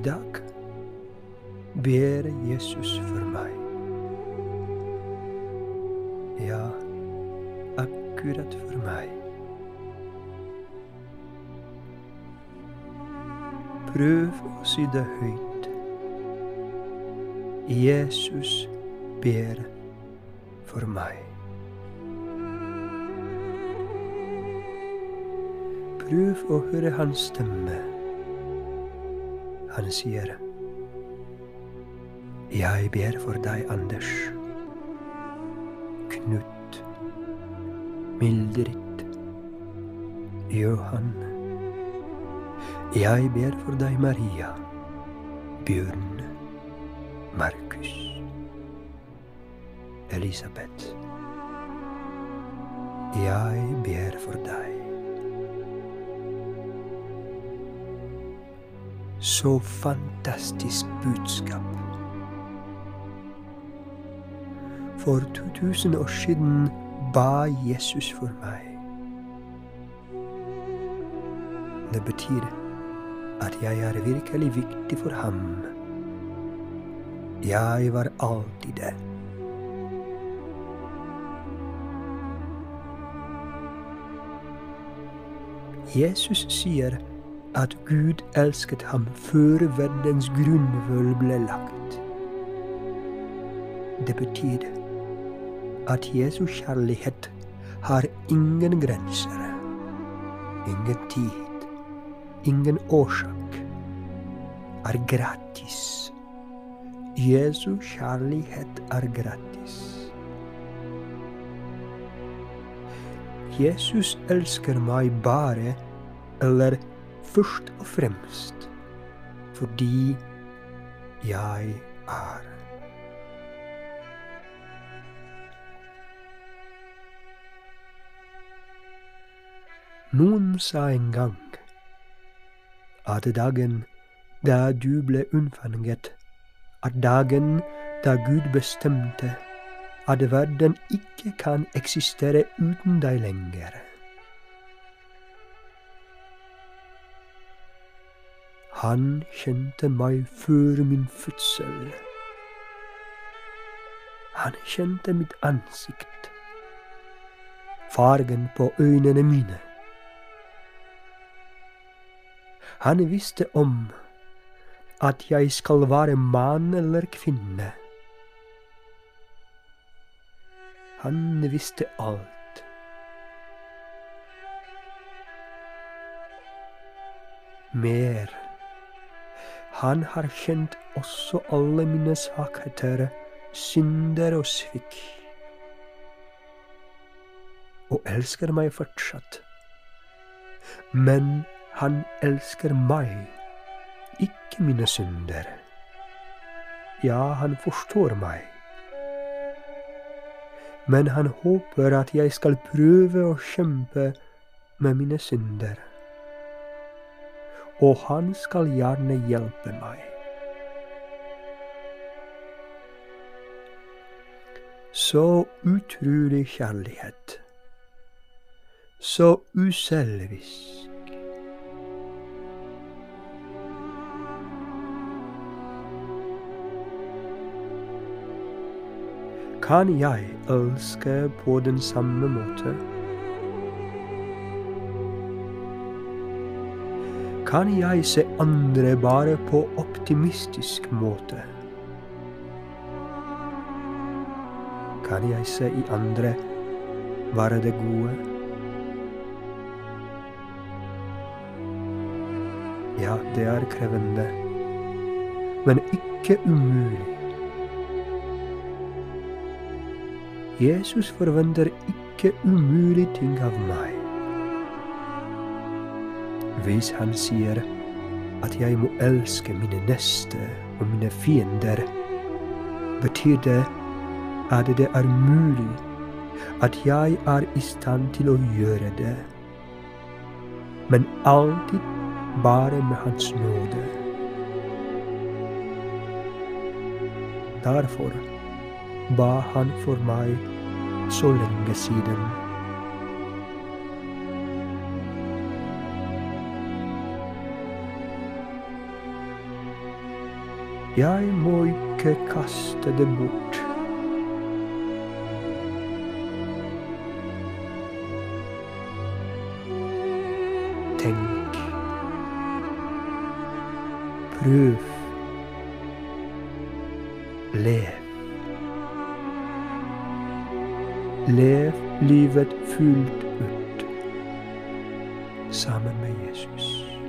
I dag ber Jesus for meg. Ja, akkurat for meg. Prøv å si det høyt. Jesus ber for meg. Prøv å høre hans stemme. Han sier, Jeg ber for deg, Anders. Knut. Mildrid. Johan. Jeg ber for deg, Maria. Bjørn. Markus. Elisabeth. Jeg ber for deg. Så fantastisk budskap. For 2000 år siden ba Jesus for meg. Det betyr at jeg er virkelig viktig for ham. Jeg var alltid det. Jesus sier at Gud elsket ham før verdens grunnvoll ble lagt. Det betyr at Jesu kjærlighet har ingen grenser, ingen tid, ingen årsak, er gratis. Jesu kjærlighet er gratis. Jesus elsker meg bare, eller først og fremst, fordi jeg er. Noen sa en gang at dagen da du ble unnfanget, at dagen da Gud bestemte at verden ikke kan eksistere uten deg lenger. Han kjente meg før min fødsel. Han kjente mitt ansikt, fargen på øynene mine. Han visste om at jeg skal være mann eller kvinne. Han visste alt. Mer. Han har kjent også alle mine svakheter, synder og svik. Og elsker meg fortsatt. Men han elsker meg, ikke mine synder. Ja, han forstår meg men han håper at jeg skal prøve å kjempe med mine synder. Og han skal gjerne hjelpe meg. Så utrolig kjærlighet. Så uselvisk. Kan jeg elske på den samme måte? Kan jeg se andre bare på optimistisk måte? Kan jeg se i andre bare det gode? Ja, det er krevende, men ikke umulig. Jesus forventer ikke umulige ting av meg. Hvis han sier at jeg må elske mine neste og mine fiender, betyr det at det er mulig at jeg er i stand til å gjøre det, men alltid bare med Hans nåde. Derfor ba han for meg så lenge siden. Jeg må ikke kaste det bort. Tenk. Prøv. Lev. Lev livet fullt ut sammen med Jesus.